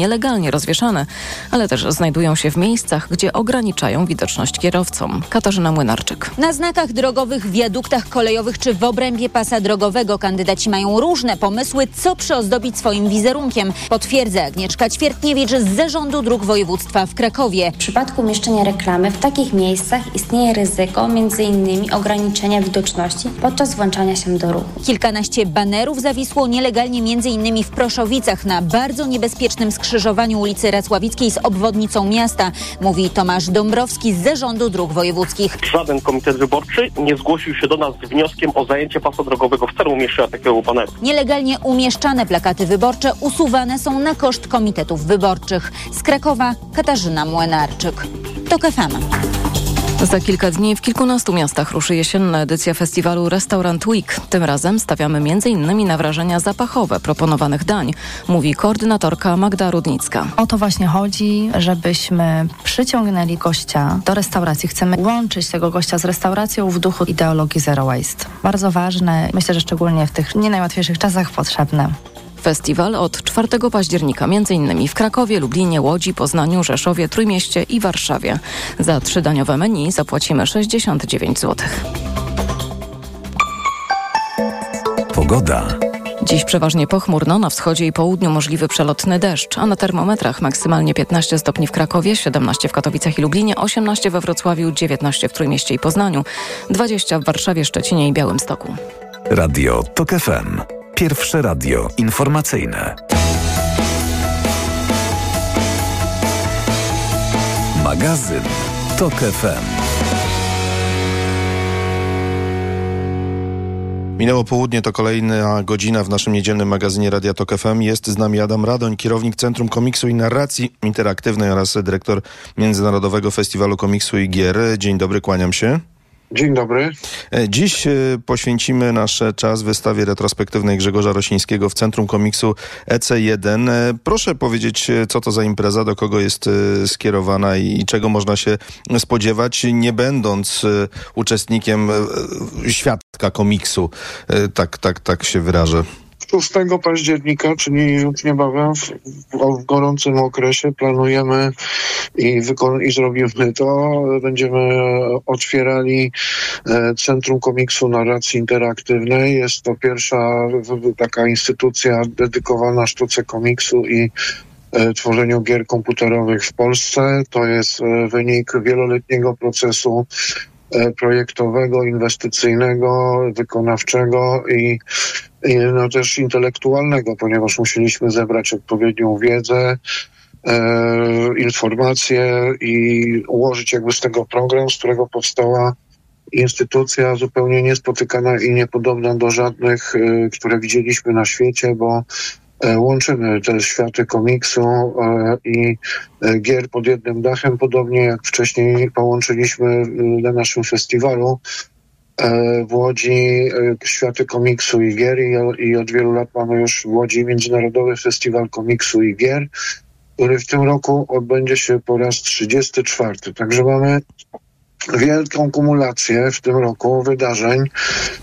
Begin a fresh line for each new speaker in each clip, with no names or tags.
nielegalnie rozwieszane, ale też znajdują się w miejscach, gdzie ograniczają widoczność kierowcom. Katarzyna Młynarczyk.
Na znakach drogowych, wiaduktach kolejowych czy w obrębie pasa drogowego kandydaci mają różne pomysły, co przyozdobić swoim wizerunkiem. Potwierdza Agnieszka Ćwiertniewicz z Zarządu Dróg Województwa w Krakowie.
W przypadku umieszczenia reklamy w takich miejscach istnieje ryzyko m.in. ograniczenia widoczności podczas włączania się do ruchu.
Kilkanaście banerów zawisło nielegalnie m.in. w Proszowicach na bardzo niebezpiecznym skrzyżowaniu ulicy Racławickiej z obwodnicą miasta, mówi Tomasz Dąbrowski z Zarządu Dróg Wojewódzkich.
Żaden komitet wyborczy nie zgłosił się do nas z wnioskiem o zajęcie pasa drogowego w celu umieszczenia takiego baneru.
Nielegalnie umieszczane plakaty wyborcze usuwane są na koszt komitetów wyborczych. Z Krakowa Katarzyna Młynarczyk. TOK FM.
Za kilka dni w kilkunastu miastach ruszy jesienna edycja festiwalu Restaurant Week. Tym razem stawiamy m.in. na wrażenia zapachowe proponowanych dań, mówi koordynatorka Magda Rudnicka.
O to właśnie chodzi, żebyśmy przyciągnęli gościa do restauracji. Chcemy łączyć tego gościa z restauracją w duchu ideologii Zero Waste. Bardzo ważne, myślę, że szczególnie w tych nie najłatwiejszych czasach potrzebne.
Festiwal od 4 października m.in. w Krakowie, Lublinie, Łodzi, Poznaniu, Rzeszowie, Trójmieście i Warszawie. Za trzydaniowe menu zapłacimy 69 zł.
Pogoda.
Dziś przeważnie pochmurno, na wschodzie i południu możliwy przelotny deszcz, a na termometrach maksymalnie 15 stopni w Krakowie, 17 w Katowicach i Lublinie, 18 we Wrocławiu, 19 w Trójmieście i Poznaniu, 20 w Warszawie, Szczecinie i Białymstoku.
Radio TOK FM. Pierwsze radio informacyjne. Magazyn TOK FM.
Minęło południe, to kolejna godzina w naszym niedzielnym magazynie Radia Tok FM. Jest z nami Adam Radoń, kierownik Centrum Komiksu i Narracji Interaktywnej oraz dyrektor Międzynarodowego Festiwalu Komiksu i Gier. Dzień dobry, kłaniam się.
Dzień dobry.
Dziś e, poświęcimy nasz czas wystawie retrospektywnej Grzegorza Rosińskiego w Centrum Komiksu EC1. E, proszę powiedzieć, e, co to za impreza, do kogo jest skierowana i czego można się spodziewać, nie będąc uczestnikiem świadka komiksu. Tak, tak, tak się wyrażę.
6 października, czyli już niebawem, w, w gorącym okresie planujemy i, i zrobimy to. Będziemy otwierali e, Centrum Komiksu Narracji Interaktywnej. Jest to pierwsza taka instytucja dedykowana sztuce komiksu i e, tworzeniu gier komputerowych w Polsce. To jest e, wynik wieloletniego procesu projektowego, inwestycyjnego, wykonawczego i no też intelektualnego, ponieważ musieliśmy zebrać odpowiednią wiedzę, e, informacje i ułożyć jakby z tego program, z którego powstała instytucja zupełnie niespotykana i niepodobna do żadnych, e, które widzieliśmy na świecie, bo e, łączymy te światy komiksu e, i e, gier pod jednym dachem, podobnie jak wcześniej połączyliśmy na naszym festiwalu. E, w Łodzi e, światy komiksu i gier i, od wielu lat mamy już w Łodzi Międzynarodowy Festiwal Komiksu i Gier, który w tym roku odbędzie się po raz 34. Także mamy wielką kumulację w tym roku wydarzeń.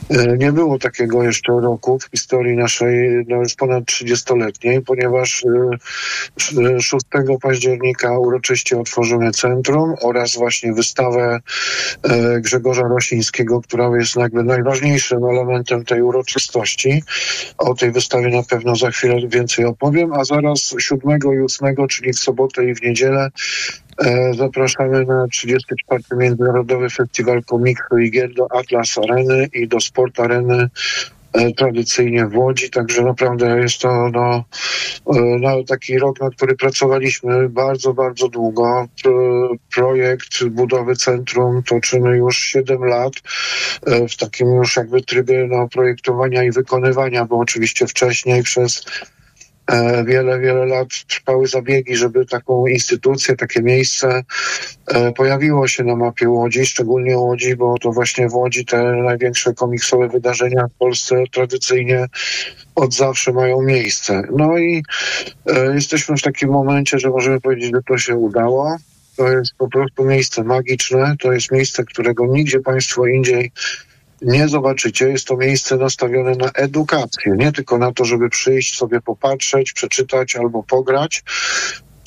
E, nie było takiego jeszcze roku w historii naszej no już ponad 30-letniej, ponieważ 6 e, października uroczyście otworzymy centrum oraz właśnie wystawę e, Grzegorza Rosińskiego, która jest jakby najważniejszym elementem tej uroczystości. O tej wystawie na pewno za chwilę więcej opowiem, a zaraz 7 i 8, czyli w sobotę i w niedzielę zapraszamy na 34. Międzynarodowy Festiwal Komiksu i Gier do Atlas Areny i do Sport Areny e, tradycyjnie w Łodzi, także naprawdę jest to no, e, no, taki rok, na który pracowaliśmy bardzo, bardzo długo. Projekt budowy centrum toczymy już 7 lat w takim już jakby trybie no, projektowania i wykonywania, bo oczywiście wcześniej przez E, wiele, wiele lat trwały zabiegi, żeby taką instytucję, takie miejsce e, pojawiło się na mapie Łodzi, szczególnie Łodzi, bo to właśnie w Łodzi te największe komiksowe wydarzenia w Polsce tradycyjnie od zawsze mają miejsce. No i e, jesteśmy w takim momencie, że możemy powiedzieć, że to się udało. To jest po prostu miejsce magiczne, to jest miejsce, którego nigdzie państwo indziej nie zobaczycie. Jest to miejsce nastawione na edukację, nie tylko na to, żeby przyjść sobie popatrzeć, przeczytać albo pograć.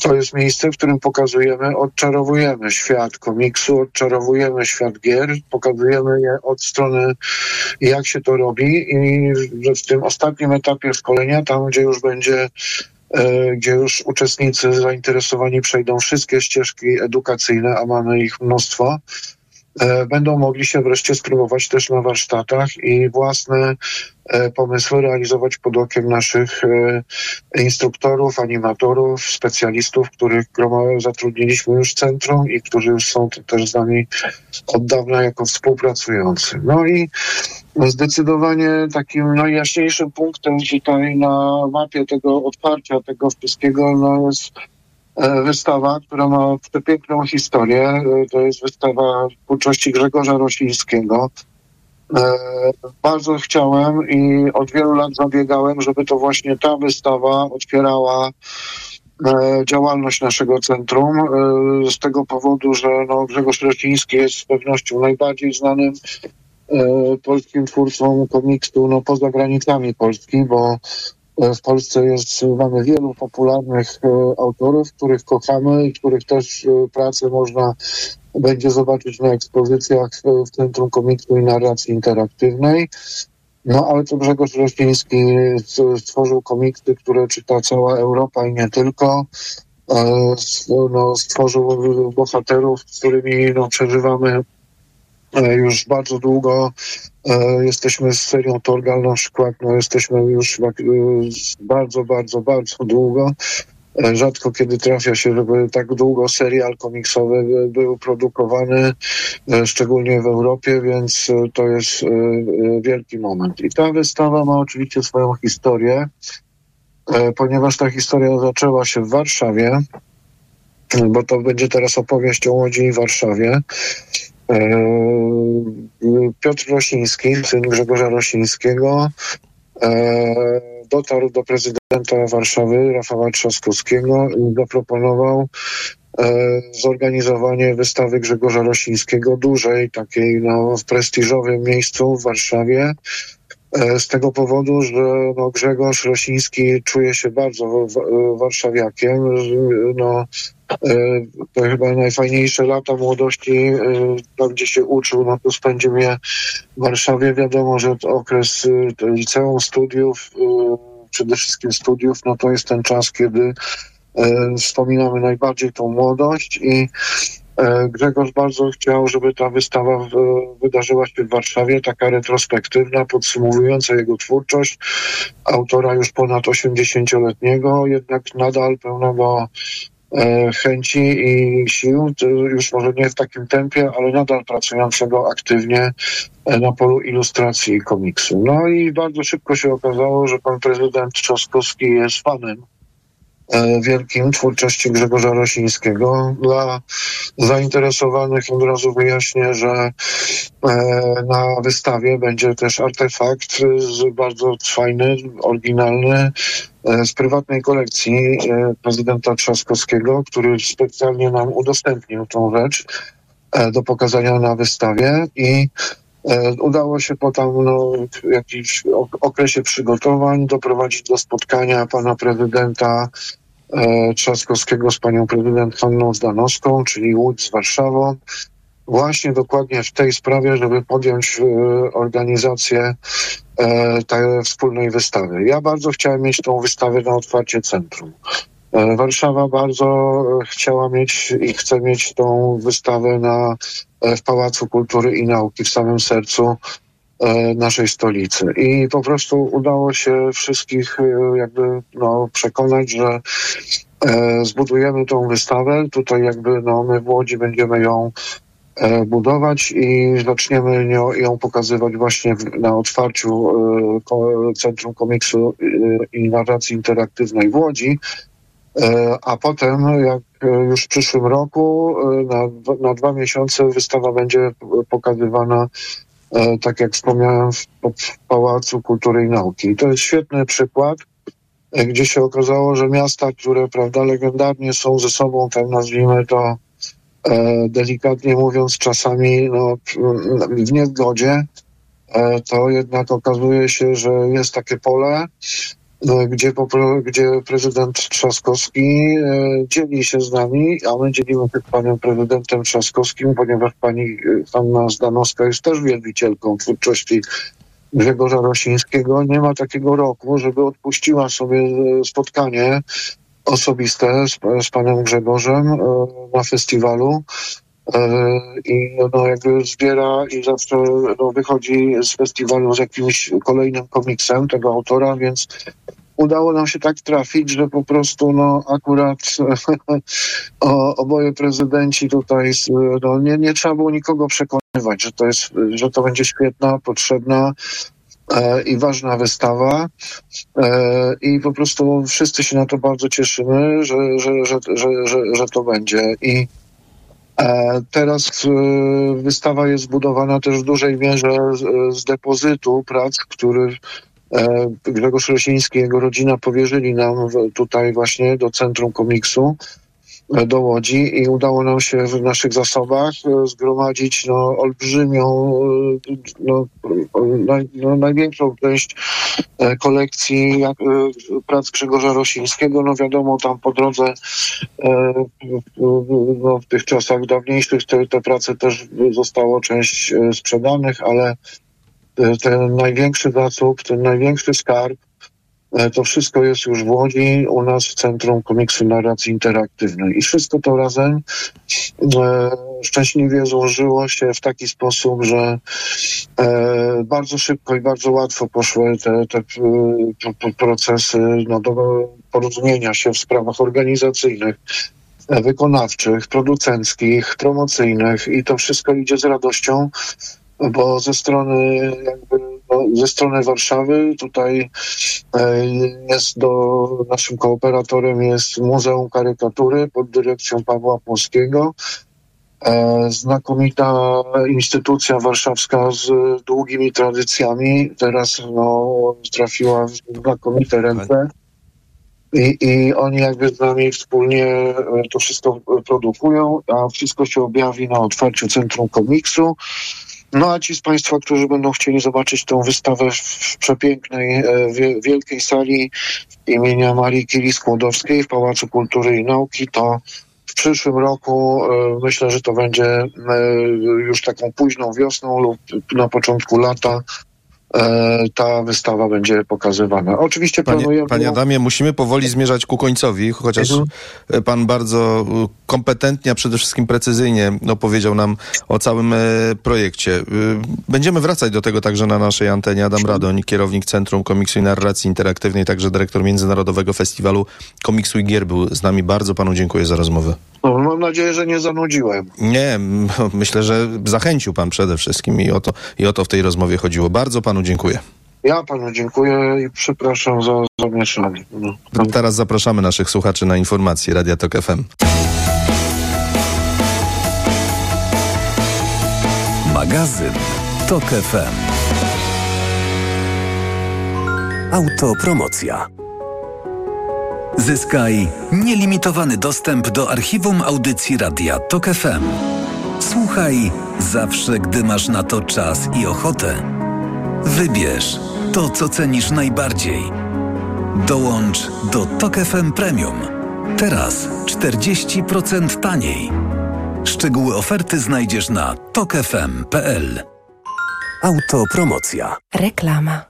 To jest miejsce, w którym pokazujemy, odczarowujemy świat komiksu, odczarowujemy świat gier, pokazujemy je od strony, jak się to robi i w tym ostatnim etapie szkolenia, tam gdzie już będzie e, gdzie już uczestnicy zainteresowani przejdą wszystkie ścieżki edukacyjne, a mamy ich mnóstwo, będą mogli się wreszcie spróbować też na warsztatach i własne e, pomysły realizować pod okiem naszych e, instruktorów, animatorów, specjalistów, których zatrudniliśmy już w centrum i którzy już są też z nami od dawna jako współpracujący. No i zdecydowanie takim najjaśniejszym punktem tutaj na mapie tego otwarcia tego wszystkiego no jest E, wystawa, która ma przepiękną historię. E, to jest wystawa twórczości Grzegorza Rosińskiego. E, bardzo chciałem i od wielu lat zabiegałem, żeby to właśnie ta wystawa otwierała działalność naszego centrum z tego powodu, że no, Grzegorz Rosiński jest z pewnością najbardziej znanym polskim twórcą komiksu no, poza granicami Polski, bo E, w Polsce jest, mamy wielu popularnych e, autorów, których kochamy i których też e, pracę można będzie zobaczyć na ekspozycjach w Centrum Komiksu i Narracji Interaktywnej. No ale to Grzegorz Rośliński stworzył komiksy, które czyta cała Europa i nie tylko. No, stworzył bohaterów, z którymi no, przeżywamy już bardzo długo e, jesteśmy z serią Torgal na przykład, no jesteśmy już e, bardzo, bardzo, bardzo długo. E, rzadko kiedy trafia się, żeby tak długo serial komiksowy był produkowany, szczególnie w Europie, więc to jest wielki moment. I ta wystawa ma oczywiście swoją historię, ponieważ ta historia zaczęła się w Warszawie, bo to będzie teraz opowieść o Łodzi i Warszawie. E, Piotr Rosiński, syn Grzegorza Rosińskiego, e, dotarł do prezydenta Warszawy, Rafała Trzaskowskiego i zaproponował e, zorganizowanie wystawy Grzegorza Rosińskiego, dużej, takiej no, w prestiżowym miejscu w Warszawie, z tego powodu, że no, Grzegorz Rosiński czuje się bardzo warszawiakiem. No, E, to chyba najfajniejsze lata młodości, e, tam gdzie się uczył, no to spędził je w Warszawie. Wiadomo, że okres e, liceum, studiów, przede wszystkim studiów, no to jest ten czas, kiedy wspominamy najbardziej tą młodość i Grzegorz bardzo chciał, żeby ta wystawa wydarzyła się w Warszawie, taka retrospektywna, podsumowująca jego twórczość autora już ponad 80-letniego, jednak nadal pełnego E, chęci i sił, już może nie w takim tempie, ale nadal pracującego aktywnie e, na polu ilustracji i komiksu. No i bardzo szybko się okazało, że pan prezydent Trzaskowski jest fanem e, wielkim twórczości Grzegorza Rosińskiego. Dla zainteresowanych od razu wyjaśnię, że na wystawie będzie też artefakt bardzo fajny, oryginalny, E, z prywatnej kolekcji e, prezydenta Trzaskowskiego, który specjalnie nam udostępnił tą rzecz e, do pokazania na wystawie i udało się po tam no, jakimś okresie przygotowań doprowadzić do spotkania pana prezydenta Trzaskowskiego z panią prezydent Hanną Zdanowską, czyli Łódź z Warszawą, właśnie dokładnie w tej sprawie, żeby podjąć organizację E, tej wspólnej wystawy. Ja bardzo chciałem mieć tą wystawę na otwarcie centrum. E, Warszawa bardzo e, chciała mieć i chce mieć tą wystawę na, w Pałacu Kultury i Nauki, w samym sercu naszej stolicy. I po prostu udało się wszystkich jakby no, przekonać, że zbudujemy tą wystawę. Tutaj jakby no, my w Łodzi będziemy ją E, budować i zaczniemy ją pokazywać właśnie na otwarciu e, Centrum Komiksu e, i Narracji Interaktywnej w Łodzi. A potem, jak już w przyszłym roku, na, na dwa miesiące wystawa będzie pokazywana, tak jak wspomniałem, w, w Pałacu Kultury i Nauki. I to jest świetny przykład, gdzie się okazało, że miasta, które prawda, legendarnie są ze sobą, tam nazwijmy to, E, delikatnie mówiąc, czasami no, w niezgodzie, to jednak okazuje się, że jest takie pole, gdzie, gdzie prezydent Trzaskowski dzieli się z nami, a my dzielimy się z panem prezydentem Trzaskowskim, ponieważ pani Hanna Zdanowska jest też wielbicielką twórczości Grzegorza Rosińskiego. Nie ma takiego roku, żeby odpuściła sobie spotkanie osobiste z, z panem Grzegorzem na festiwalu i no, jakby zbiera i zawsze no, wychodzi z festiwalu z jakimś kolejnym komiksem tego autora, więc udało nam się tak trafić, że po prostu no akurat o, oboje prezydenci tutaj no, nie, nie trzeba było nikogo przekonywać, że to jest, że to będzie świetna, potrzebna e, i ważna wystawa. E, i po prostu wszyscy się na to bardzo cieszymy, że, że, że, że, że, że to będzie. I e, Teraz wystawa jest zbudowana też w dużej mierze z, depozytu prac, który Grzegorz Rosiński i jego rodzina powierzyli nam tutaj właśnie do Centrum Komiksu do Łodzi i udało nam się w naszych zasobach zgromadzić no, olbrzymią, no, naj, no, największą część kolekcji prac Grzegorza Rosińskiego. No wiadomo, tam po drodze no, w tych czasach dawniejszych te, te prace też zostało część sprzedanych, ale ten największy zasób, ten największy skarb, to wszystko jest już w Łodzi, u nas w Centrum Komiksu Narracji Interaktywnej. I wszystko to razem e, szczęśliwie złożyło się w taki sposób, że e, bardzo szybko i bardzo łatwo poszły te, te p, procesy no, do porozumienia się w sprawach organizacyjnych, wykonawczych, producenckich, promocyjnych i to wszystko idzie z radością bo ze strony jakby, ze strony Warszawy tutaj e, jest do, naszym kooperatorem jest Muzeum Karykatury pod dyrekcją Pawła Polskiego. E, znakomita instytucja warszawska z długimi tradycjami. Teraz no, trafiła w znakomite ręce. I, I oni jakby z nami wspólnie to wszystko produkują, a wszystko się objawi na otwarciu Centrum Komiksu. No a ci z Państwa, którzy będą chcieli zobaczyć tą wystawę w przepięknej, wielkiej sali imienia Marii Curie Skłodowskiej w Pałacu Kultury i Nauki, to w przyszłym roku myślę, że to będzie już taką późną wiosną lub na początku lata ta wystawa będzie pokazywana. Oczywiście
panie,
planujemy...
Panie Adamie, musimy powoli zmierzać ku końcowi, chociaż mhm. pan bardzo kompetentnie, a przede wszystkim precyzyjnie opowiedział nam o całym projekcie. Będziemy wracać do tego także na naszej antenie. Adam Radoń, kierownik Centrum Komiksu i Narracji Interaktywnej, także dyrektor Międzynarodowego Festiwalu Komiksu i Gier był z nami. Bardzo panu dziękuję za rozmowę.
No, mam nadzieję, że nie zanudziłem.
Nie, myślę, że zachęcił pan przede wszystkim i o to, i o to w tej rozmowie chodziło. Bardzo panu dziękuję.
Ja panu dziękuję i przepraszam za zamieszanie. No.
Teraz zapraszamy naszych słuchaczy na informacje Radia Tok FM.
Magazyn Tok FM. Autopromocja. Zyskaj nielimitowany dostęp do archiwum audycji Radia Tok FM. Słuchaj zawsze, gdy masz na to czas i ochotę. Wybierz to, co cenisz najbardziej. Dołącz do Tok FM Premium. Teraz 40% taniej. Szczegóły oferty znajdziesz na tokefm.pl. Autopromocja.
Reklama.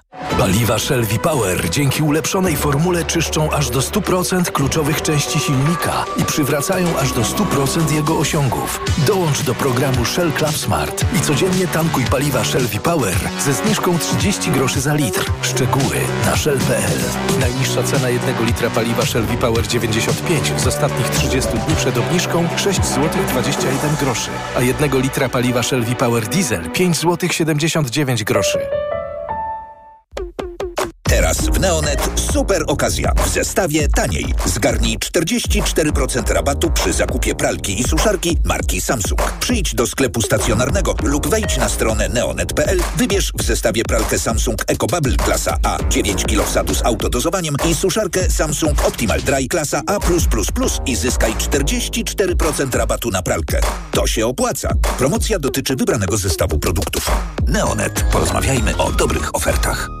Paliwa Shell V-Power dzięki ulepszonej formule czyszczą aż do 100% kluczowych części silnika i przywracają aż do 100% jego osiągów. Dołącz do programu Shell Club Smart i codziennie tankuj paliwa Shell V-Power ze zniżką 30 groszy za litr. Szczegóły na shell.pl. Najniższa cena jednego litra paliwa Shell V-Power 95 z ostatnich 30 dni przed obniżką 6 zł 21 groszy, a jednego litra paliwa Shell V-Power Diesel 5 zł 79 groszy.
Teraz w Neonet super okazja. W zestawie taniej. Zgarnij 44% rabatu przy zakupie pralki i suszarki marki Samsung. Przyjdź do sklepu stacjonarnego lub wejdź na stronę neonet.pl. Wybierz w zestawie pralkę Samsung EcoBubble klasa A 9 kg wsadu z autodozowaniem i suszarkę Samsung Optimal Dry klasa A+++ i zyskaj 44% rabatu na pralkę. To się opłaca. Promocja dotyczy wybranego zestawu produktów. Neonet. Porozmawiajmy o dobrych ofertach.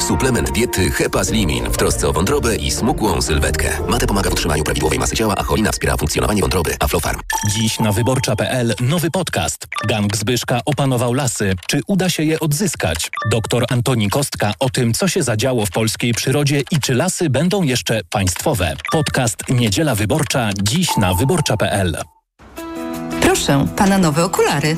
Suplement diety Hepa Slimin w trosce o wątrobę i smukłą sylwetkę. Mate pomaga w utrzymaniu prawidłowej masy ciała, a cholina wspiera funkcjonowanie wątroby. Aflofarm.
Dziś na wyborcza.pl nowy podcast. Gang Zbyszka opanował lasy. Czy uda się je odzyskać? Doktor Antoni Kostka o tym, co się zadziało w polskiej przyrodzie i czy lasy będą jeszcze państwowe. Podcast Niedziela Wyborcza dziś na wyborcza.pl.
Proszę, pana nowe okulary.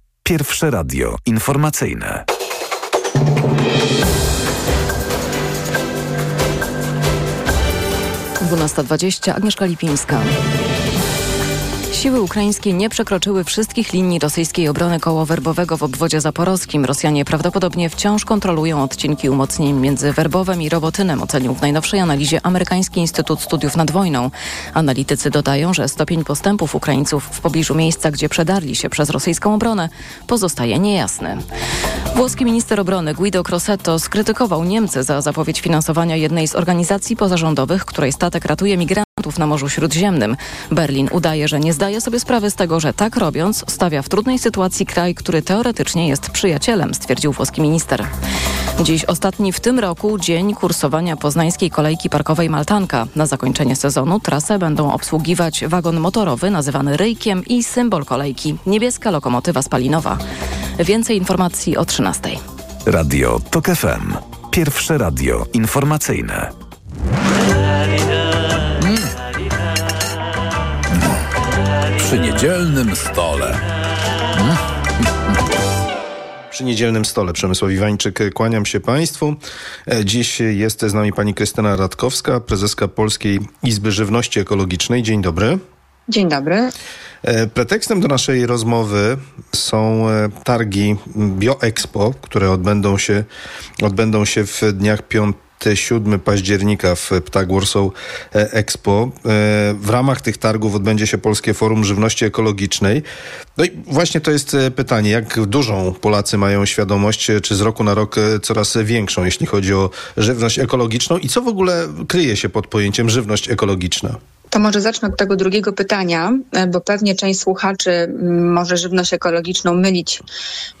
Pierwsze radio informacyjne.
Dwunasta dwadzieścia. Agnieszka Lipińska. Siły ukraińskie nie przekroczyły wszystkich linii rosyjskiej obrony kołowerbowego w obwodzie zaporowskim. Rosjanie prawdopodobnie wciąż kontrolują odcinki umocnień między Werbowem i Robotynem, ocenił w najnowszej analizie Amerykański Instytut Studiów nad Wojną. Analitycy dodają, że stopień postępów Ukraińców w pobliżu miejsca, gdzie przedarli się przez rosyjską obronę, pozostaje niejasny. Włoski minister obrony Guido Crosetto skrytykował Niemcy za zapowiedź finansowania jednej z organizacji pozarządowych, której statek ratuje migrantów na Morzu Śródziemnym. Berlin udaje, że nie zdaje sobie sprawy z tego, że tak robiąc stawia w trudnej sytuacji kraj, który teoretycznie jest przyjacielem, stwierdził włoski minister. Dziś ostatni w tym roku dzień kursowania poznańskiej kolejki parkowej Maltanka. Na zakończenie sezonu trasę będą obsługiwać wagon motorowy nazywany Ryjkiem i symbol kolejki niebieska lokomotywa spalinowa. Więcej informacji o 13.
Radio TOK FM. Pierwsze radio informacyjne.
Przy niedzielnym stole.
Przy niedzielnym stole Przemysław Iwańczyk, kłaniam się Państwu. E, Dziś jest z nami pani Krystyna Radkowska, prezeska Polskiej Izby Żywności Ekologicznej. Dzień dobry.
Dzień dobry.
E, Pretekstem do naszej rozmowy są e, targi BioExpo, które odbędą się, odbędą się w dniach 5 7 października w Ptak Warsaw Expo. E, W ramach tych targów odbędzie się Polskie Forum Żywności Ekologicznej. No i właśnie to jest e, pytanie, jak dużą Polacy mają świadomość, e, czy z roku na rok e, coraz większą, jeśli chodzi o żywność ekologiczną i co w ogóle kryje się pod pojęciem żywność ekologiczna?
To może zacznę od tego drugiego pytania, e, bo pewnie część słuchaczy mm, może żywność ekologiczną mylić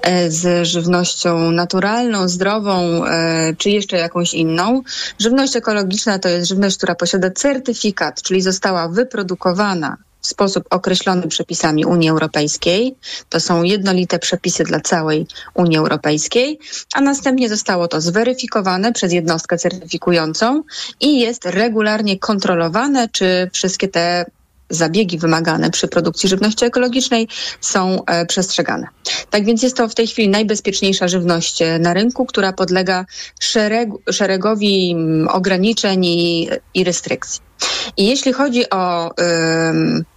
e, z żywnością naturalną, zdrową, e, czy jeszcze jakąś inną. Żywność ekologiczna to jest żywność, która posiada certyfikat, czyli została wyprodukowana w sposób określony przepisami Unii Europejskiej. To są jednolite przepisy dla całej Unii Europejskiej, a następnie zostało to zweryfikowane przez jednostkę certyfikującą i jest regularnie kontrolowane, czy wszystkie te zabiegi wymagane przy produkcji żywności ekologicznej są e, przestrzegane. Tak więc jest to w tej chwili najbezpieczniejsza żywność e, na rynku, która podlega szereg, szeregowi mm, ograniczeń i, i restrykcji. I jeśli chodzi o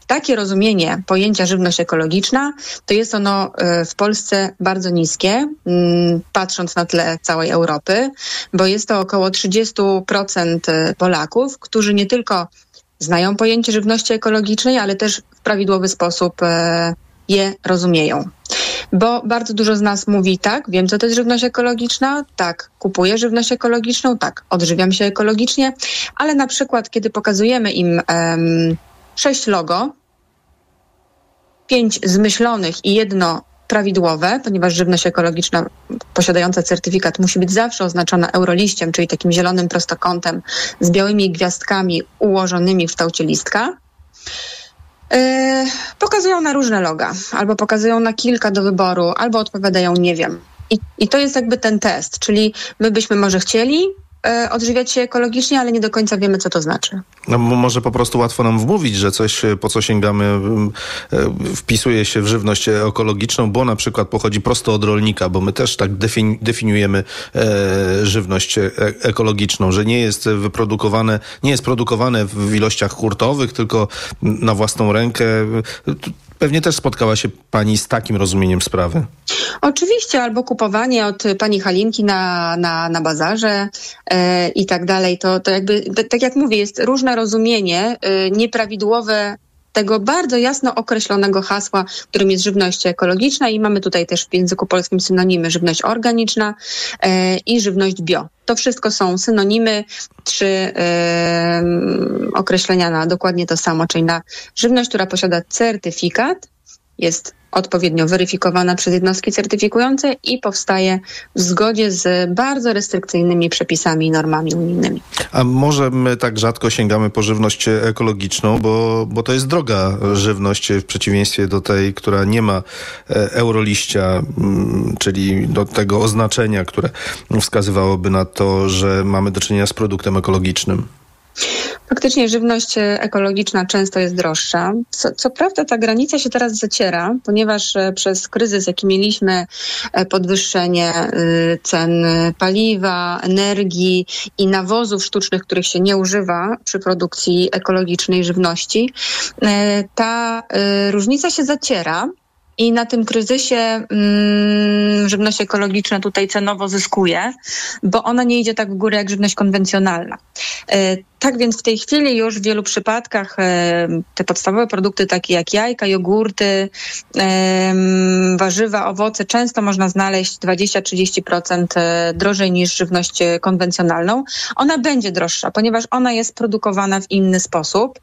takie rozumienie pojęcia żywność ekologiczna, to jest ono w Polsce bardzo niskie, patrząc na tle całej Europy, bo jest to około 30% Polaków, którzy nie tylko znają pojęcie żywności ekologicznej, ale też w prawidłowy sposób je rozumieją. Bo bardzo dużo z nas mówi tak, wiem co to jest żywność ekologiczna, tak, kupuję żywność ekologiczną, tak, odżywiam się ekologicznie, ale na przykład kiedy pokazujemy im um, sześć logo, pięć zmyślonych i jedno prawidłowe, ponieważ żywność ekologiczna posiadająca certyfikat musi być zawsze oznaczona euroliściem, czyli takim zielonym prostokątem z białymi gwiazdkami ułożonymi w kształcie listka. Yy, pokazują na różne loga, albo pokazują na kilka do wyboru, albo odpowiadają nie wiem. I, I to jest jakby ten test, czyli my byśmy może chcieli, E, odżywiać się ekologicznie, ale nie do końca wiemy, co to znaczy.
No, może po prostu łatwo nam wmówić, że coś, e, po co sięgamy, e, wpisuje się w żywność ekologiczną, bo na przykład pochodzi prosto od rolnika, bo my też tak definiujemy żywność ekologiczną, że nie jest wyprodukowane, nie jest produkowane w ilościach hurtowych, tylko na własną rękę. Pewnie też spotkała się pani z takim rozumieniem sprawy.
Oczywiście, albo kupowanie od pani Halinki na, na, na bazarze e, i tak dalej. To, to jakby, tak jak mówię, jest różne rozumienie, e, nieprawidłowe tego bardzo jasno określonego hasła, którym jest żywność ekologiczna i mamy tutaj też w języku polskim synonimy żywność organiczna e, i żywność bio. To wszystko są synonimy, e, określenia na dokładnie to samo, czyli na żywność, która posiada certyfikat, jest odpowiednio weryfikowana przez jednostki certyfikujące i powstaje w zgodzie z bardzo restrykcyjnymi przepisami i normami unijnymi.
A może my tak rzadko sięgamy po żywność ekologiczną, bo, bo to jest droga żywność w przeciwieństwie do tej, która nie ma e, euroliścia, mm, czyli do tego oznaczenia, które wskazywałoby na to, że mamy do czynienia z produktem ekologicznym.
Faktycznie żywność ekologiczna często jest droższa. Co, co, prawda ta granica się teraz zaciera, ponieważ e, przez kryzys, jaki mieliśmy, e, podwyższenie y, cen paliwa, energii i nawozów sztucznych, których się nie używa przy produkcji ekologicznej żywności, e, ta różnica się zaciera. I na tym kryzysie mm, żywność ekologiczna tutaj cenowo zyskuje, bo ona nie idzie tak w górę jak żywność konwencjonalna. E, tak więc w tej chwili już w wielu przypadkach e, te podstawowe produkty takie jak jajka, jogurty, e, warzywa, owoce często można znaleźć 20-30% e, drożej niż żywność konwencjonalną. Ona będzie droższa, ponieważ ona jest produkowana w inny sposób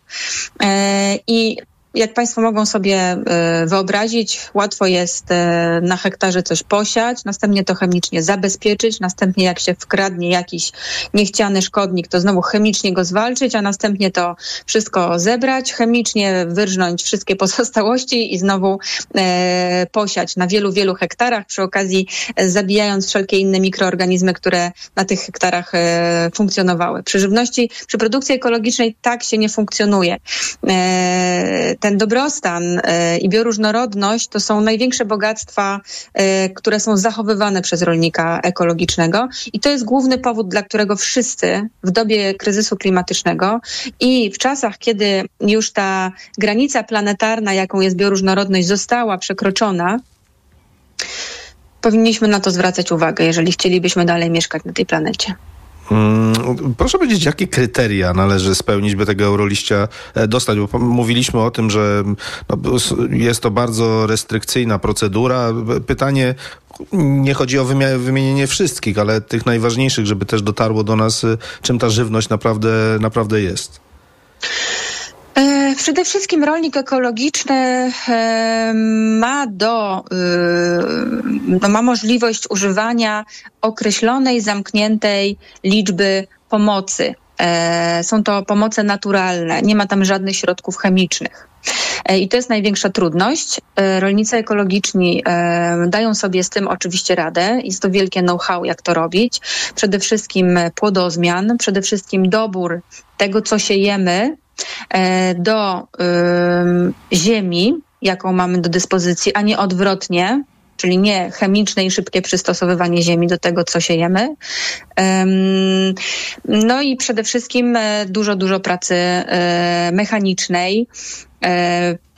i jak Państwo mogą sobie e, wyobrazić, łatwo jest e, na hektarze coś posiać, następnie to chemicznie zabezpieczyć, następnie jak się wkradnie jakiś niechciany szkodnik, to znowu chemicznie go zwalczyć, a następnie to wszystko zebrać, chemicznie wyrżnąć wszystkie pozostałości i znowu e, posiać na wielu, wielu hektarach, przy okazji zabijając wszelkie inne mikroorganizmy, które na tych hektarach funkcjonowały. Przy żywności, przy produkcji ekologicznej tak się nie funkcjonuje ten dobrostan e, i bioróżnorodność to są największe bogactwa, e, które są zachowywane przez rolnika ekologicznego. I to jest główny powód, dla którego wszyscy w dobie kryzysu klimatycznego i w czasach, kiedy już ta granica planetarna, jaką jest bioróżnorodność, została przekroczona, powinniśmy na to zwracać uwagę, jeżeli chcielibyśmy dalej mieszkać na tej planecie.
Mm, proszę powiedzieć, jakie kryteria należy spełnić, by tego euroliścia e, dostać? Bo mówiliśmy o tym, że no, jest to bardzo restrykcyjna procedura. Pytanie, nie chodzi o wymienienie wszystkich, ale tych najważniejszych, żeby też dotarło do nas, e, czym ta żywność naprawdę, naprawdę jest.
E, przede wszystkim rolnik ekologiczny e, ma do, no ma możliwość używania określonej, zamkniętej liczby pomocy. Są to pomoce naturalne, nie ma tam żadnych środków chemicznych. I to jest największa trudność. Rolnicy ekologiczni dają sobie z tym oczywiście radę. Jest to wielkie know-how, jak to robić. Przede wszystkim płodozmian, przede wszystkim dobór tego, co się jemy, E, do ziemi, jaką mamy do dyspozycji, a nie odwrotnie, czyli nie chemiczne i szybkie przystosowywanie ziemi do tego, co siejemy. No i przede wszystkim dużo, dużo pracy mechanicznej,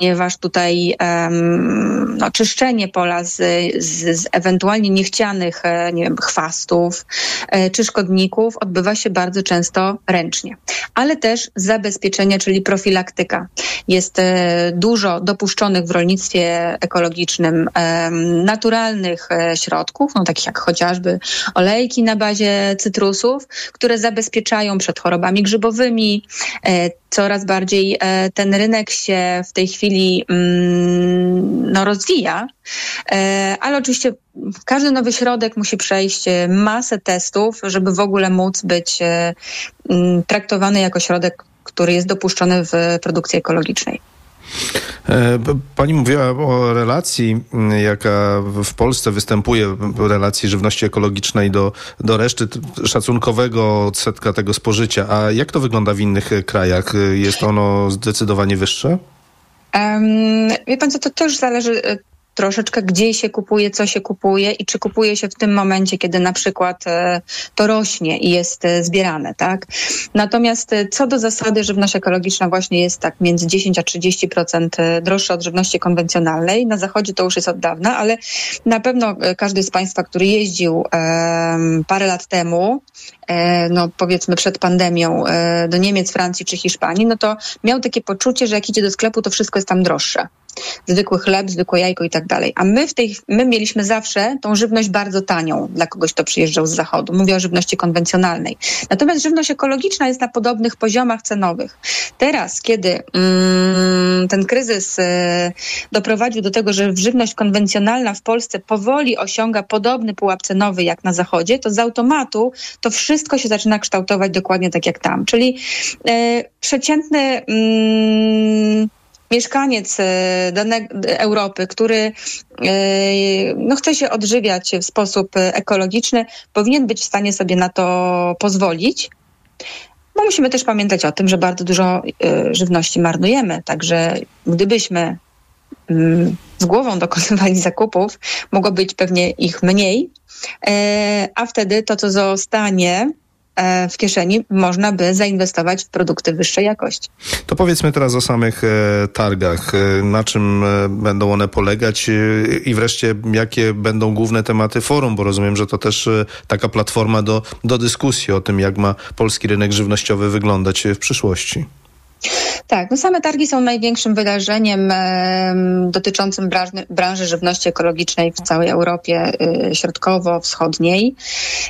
ponieważ tutaj um, no, czyszczenie pola z, z, z, ewentualnie niechcianych e, nie wiem, chwastów e, czy szkodników odbywa się bardzo często ręcznie. Ale też zabezpieczenie, czyli profilaktyka. Jest e, dużo dopuszczonych w rolnictwie ekologicznym naturalnych środków, no, takich jak chociażby olejki na bazie cytrusów, które zabezpieczają przed chorobami grzybowymi. Coraz bardziej ten rynek się w tej chwili chwili mm, no, rozwija, e, ale oczywiście każdy nowy środek musi przejść e, masę testów, żeby w ogóle móc być e, mm, traktowany jako środek, który jest dopuszczony w produkcji ekologicznej.
Pani mówiła o relacji, jaka w Polsce występuje, relacji żywności ekologicznej do, do reszty szacunkowego odsetka tego spożycia. A jak to wygląda w innych krajach? Jest ono zdecydowanie wyższe?
Um, wie pan co, to też zależy e, troszeczkę, gdzie się kupuje, co się kupuje i czy kupuje się w tym momencie, kiedy na przykład e, to rośnie i jest e, zbierane, tak? Natomiast co do zasady, żywność ekologiczna właśnie jest tak między 10 a 30% droższa od żywności konwencjonalnej. Na zachodzie to już jest od dawna, ale na pewno każdy z Państwa, który jeździł parę lat temu, E, no powiedzmy przed pandemią e, do Niemiec, Francji czy Hiszpanii, no to miał takie poczucie, że jak idzie do sklepu, to wszystko jest tam droższe zwykły chleb, zwykłe jajko i tak dalej. A my w tej, my mieliśmy zawsze tą żywność bardzo tanią dla kogoś, kto przyjeżdżał z zachodu. Mówię o żywności konwencjonalnej. Natomiast żywność ekologiczna jest na podobnych poziomach cenowych. Teraz, kiedy mm, ten kryzys y, doprowadził do tego, że żywność konwencjonalna w Polsce powoli osiąga podobny pułap cenowy jak na zachodzie, to z automatu to wszystko się zaczyna kształtować dokładnie tak jak tam. Czyli y, przeciętny mm, mieszkaniec e, danej Europy, który e, no, chce się odżywiać w sposób ekologiczny, powinien być w stanie sobie na to pozwolić. Bo musimy też pamiętać o tym, że bardzo dużo e, żywności marnujemy. Także gdybyśmy mm, z głową dokonywali zakupów, mogło być pewnie ich mniej, a wtedy to, co zostanie, E, w kieszeni można by zainwestować w produkty wyższej jakości.
To powiedzmy teraz o samych e, targach. E, na czym będą one polegać i wreszcie jakie będą główne tematy forum, bo rozumiem, że to też taka platforma do, do dyskusji o tym, jak ma polski rynek żywnościowy wyglądać w przyszłości.
Tak, no same targi są największym wydarzeniem e, dotyczącym branży, branży, żywności ekologicznej w całej Europie e, środkowo-wschodniej.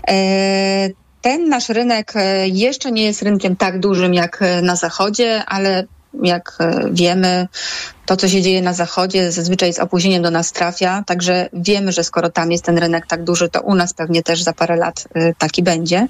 E, ten nasz rynek e, jeszcze nie jest rynkiem tak dużym jak e, na zachodzie, ale jak e, wiemy, to, co się dzieje na zachodzie, zazwyczaj z opóźnieniem do nas trafia. Także wiemy, że skoro tam jest ten rynek tak duży, to u nas pewnie też za parę lat taki będzie.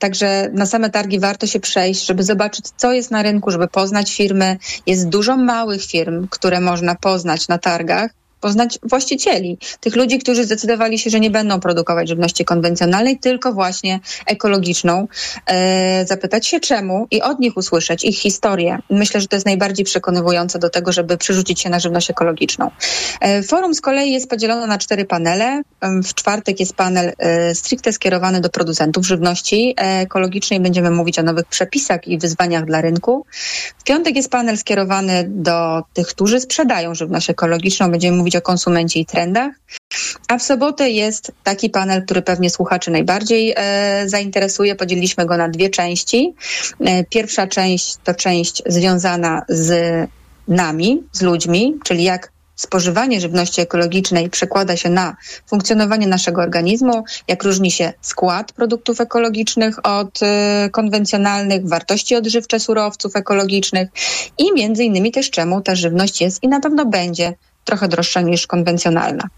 także na same targi warto się przejść, żeby zobaczyć, co jest na rynku, żeby poznać firmy. Jest dużo małych firm, które można poznać na targach poznać właścicieli, tych ludzi, którzy zdecydowali się, że nie będą produkować żywności konwencjonalnej, tylko właśnie ekologiczną, e, zapytać się czemu i od nich usłyszeć ich historię. Myślę, że to jest najbardziej przekonywujące do tego, żeby przerzucić się na żywność ekologiczną. E, forum z kolei jest podzielone na cztery panele. W czwartek jest panel e, stricte skierowany do producentów żywności ekologicznej. Będziemy mówić o nowych przepisach i wyzwaniach dla rynku. W piątek jest panel skierowany do tych, którzy sprzedają żywność ekologiczną. Będziemy mówić o konsumencie i trendach. A w sobotę jest taki panel, który pewnie słuchaczy najbardziej e, zainteresuje. Podzieliliśmy go na dwie części. E, pierwsza część to część związana z nami, z ludźmi, czyli jak spożywanie żywności ekologicznej przekłada się na funkcjonowanie naszego organizmu, jak różni się skład produktów ekologicznych od y, konwencjonalnych, wartości odżywcze surowców ekologicznych i między innymi też czemu ta żywność jest i na pewno będzie trochę droższa niż konwencjonalna.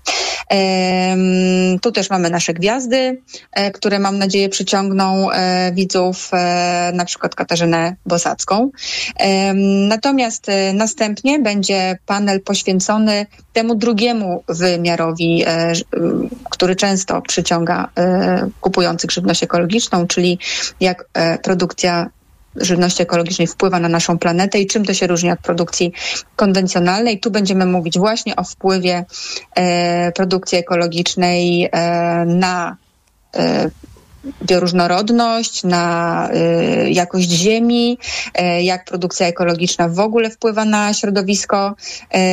Tu też mamy nasze gwiazdy, e, które mam nadzieję przyciągną e, widzów, e, na przykład Katarzynę Bosacką. Natomiast następnie będzie panel poświęcony temu drugiemu wymiarowi, który często przyciąga kupujących żywność ekologiczną, czyli jak produkcja żywności ekologicznej wpływa na naszą planetę i czym to się różni od produkcji konwencjonalnej. Tu będziemy mówić właśnie o wpływie e, produkcji ekologicznej e, na e, bioróżnorodność, na y, jakość ziemi, y, jak produkcja ekologiczna w ogóle wpływa na środowisko.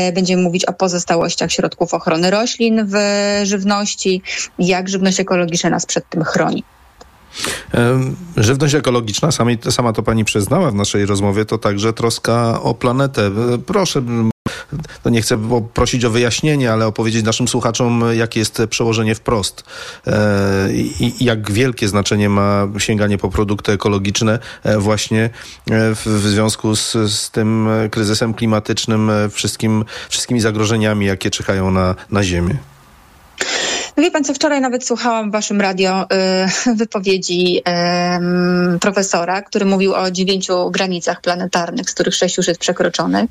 Y, będziemy mówić o pozostałościach środków ochrony roślin w żywności, jak żywność ekologiczna nas przed tym chroni.
Żywność ekologiczna, sami, sama to pani przyznała w naszej rozmowie, to także troska o planetę. Proszę to nie chcę prosić o wyjaśnienie, ale opowiedzieć naszym słuchaczom, jakie jest przełożenie wprost e, i jak wielkie znaczenie ma sięganie po produkty ekologiczne e, właśnie e, w związku z, z tym kryzysem klimatycznym, wszystkim, wszystkimi zagrożeniami, jakie czekają na, na Ziemię.
Wie pan co, wczoraj nawet słuchałam w waszym radio y, wypowiedzi profesora, który mówił o dziewięciu granicach planetarnych, z których sześć już jest przekroczonych.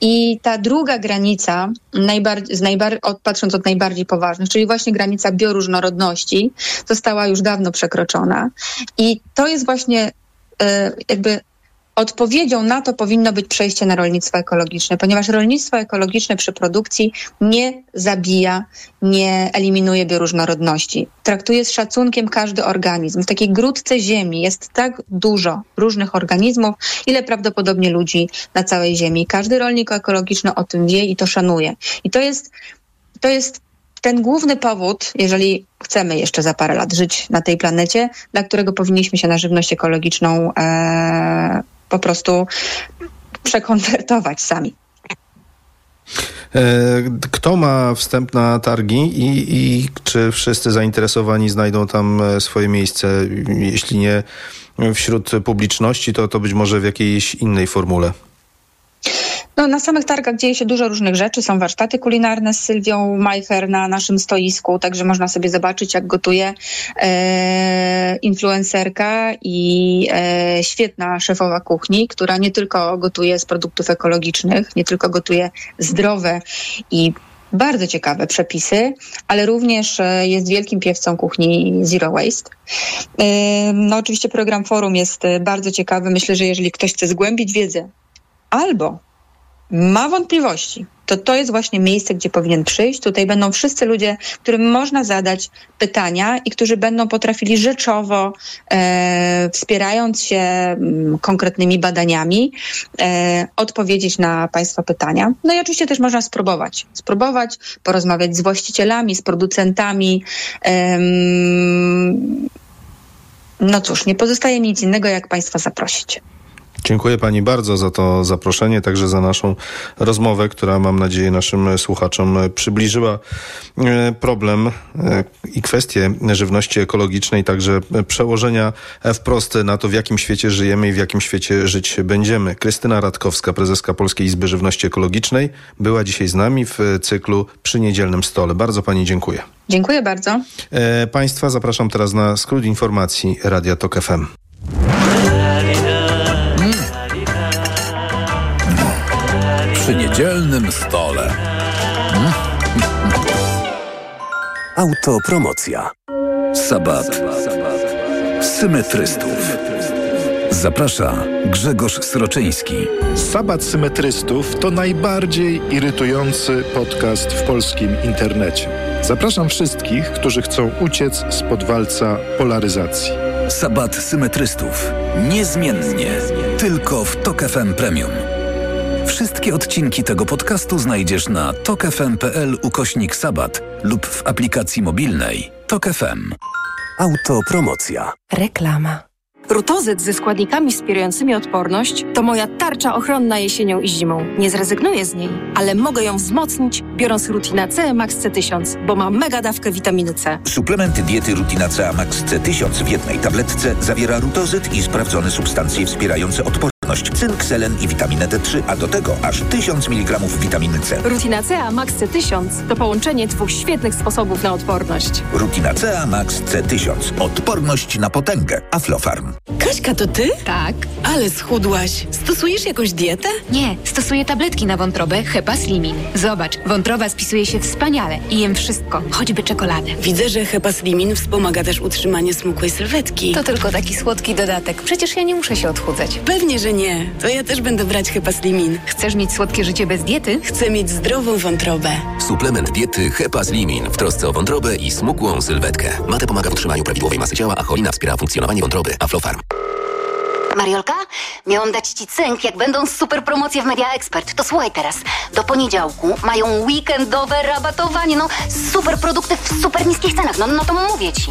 I ta druga granica, najbardziej, najbar- od, patrząc od najbardziej poważnych, czyli właśnie granica bioróżnorodności, została już dawno przekroczona. I to jest właśnie y, jakby Odpowiedzią na to powinno być przejście na rolnictwo ekologiczne, ponieważ rolnictwo ekologiczne przy produkcji nie zabija, nie eliminuje bioróżnorodności. Traktuje z szacunkiem każdy organizm. W takiej grudce ziemi jest tak dużo różnych organizmów, ile prawdopodobnie ludzi na całej ziemi. Każdy rolnik ekologiczny o tym wie i to szanuje. I to jest, to jest ten główny powód, jeżeli chcemy jeszcze za parę lat żyć na tej planecie, dla którego powinniśmy się na żywność ekologiczną e, po prostu przekonwertować sami.
E, kto ma wstęp na targi i, i, czy wszyscy zainteresowani znajdą tam e, swoje miejsce? Jeśli nie wśród publiczności, to, to być może w jakiejś innej formule.
No, na samych targach dzieje się dużo różnych rzeczy. Są warsztaty kulinarne z Sylwią Majcher na naszym stoisku, także można sobie zobaczyć, jak gotuje e, influencerka i e, świetna szefowa kuchni, która nie tylko gotuje z produktów ekologicznych, nie tylko gotuje zdrowe i bardzo ciekawe przepisy, ale również e, jest wielkim piewcą kuchni Zero Waste. E, no oczywiście program Forum jest e, bardzo ciekawy. Myślę, że jeżeli ktoś chce zgłębić wiedzę albo ma wątpliwości, to to jest właśnie miejsce, gdzie powinien przyjść. Tutaj będą wszyscy ludzie, którym można zadać pytania i którzy będą potrafili rzeczowo, e, wspierając się mm, konkretnymi badaniami, e, odpowiedzieć na Państwa pytania. No i oczywiście też można spróbować. Spróbować, porozmawiać z właścicielami, z producentami. E, no cóż, nie pozostaje mi nic innego, jak Państwa zaprosić.
Dziękuję Pani bardzo za to zaproszenie, także za naszą rozmowę, która mam nadzieję naszym słuchaczom przybliżyła e, problem e, i kwestię żywności ekologicznej, także przełożenia wprost na to, w jakim świecie żyjemy i w jakim świecie żyć będziemy. Krystyna Radkowska, prezeska Polskiej Izby Żywności Ekologicznej, była dzisiaj z nami w cyklu przy niedzielnym stole. Bardzo Pani dziękuję.
Dziękuję bardzo.
E, państwa zapraszam teraz na skrót informacji Radia Tok FM.
Przy niedzielnym stole. Hmm?
Autopromocja. Sabat. Symetrystów. Zaprasza Grzegorz Sroczyński.
Sabat Symetrystów to najbardziej irytujący podcast w polskim internecie. Zapraszam wszystkich, którzy chcą uciec spod walca polaryzacji.
Sabat Symetrystów. Niezmiennie. Tylko w Tok FM Premium. Wszystkie odcinki tego podcastu znajdziesz na tokefm.pl ukośnik sabat lub w aplikacji mobilnej Tok FM. Autopromocja.
Reklama. Rutozyt ze składnikami wspierającymi odporność to moja tarcza ochronna jesienią i zimą. Nie zrezygnuję z niej, ale mogę ją wzmocnić, biorąc Rutina C Max C1000, bo ma mega dawkę witaminy C.
Suplement diety Rutina C Max C1000 w jednej tabletce zawiera rutozyt i sprawdzone substancje wspierające odporność cynk, selen i witaminę D3, a do tego aż 1000 mg witaminy C.
Rutina C Max C1000 to połączenie dwóch świetnych sposobów na odporność.
Rutina C Max C1000. Odporność na potęgę. Aflofarm.
Kaśka, to ty?
Tak.
Ale schudłaś. Stosujesz jakąś dietę?
Nie, stosuję tabletki na wątrobę Hepas Limin. Zobacz, wątroba spisuje się wspaniale i jem wszystko, choćby czekoladę.
Widzę, że Hepas Limin wspomaga też utrzymanie smukłej sylwetki.
To tylko taki słodki dodatek. Przecież ja nie muszę się odchudzać.
Pewnie, że nie, to ja też będę brać Hepaslimin.
Chcesz mieć słodkie życie bez diety?
Chcę mieć zdrową wątrobę.
Suplement diety Hepaslimin w trosce o wątrobę i smukłą sylwetkę. Mate pomaga w utrzymaniu prawidłowej masy ciała, a cholina wspiera funkcjonowanie wątroby. Aflofarm.
Mariolka, miałam dać ci cynk, jak będą super promocje w Media Expert. To słuchaj teraz. Do poniedziałku mają weekendowe rabatowanie. No, super produkty w super niskich cenach. No, no to mówię ci.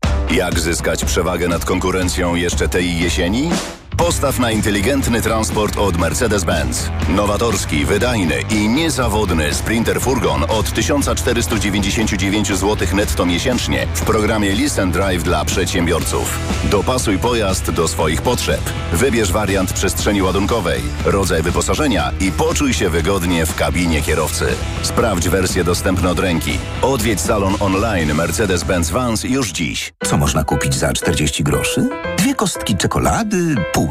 Jak zyskać przewagę nad konkurencją jeszcze tej jesieni? Postaw na inteligentny transport od Mercedes-Benz. Nowatorski, wydajny i niezawodny Sprinter Furgon od 1499 zł netto miesięcznie w programie Listen Drive dla przedsiębiorców. Dopasuj pojazd do swoich potrzeb. Wybierz wariant przestrzeni ładunkowej, rodzaj wyposażenia i poczuj się wygodnie w kabinie kierowcy. Sprawdź wersję dostępną od ręki. Odwiedź salon online Mercedes-Benz Vans już dziś.
Co można kupić za 40 groszy? Dwie kostki czekolady, pół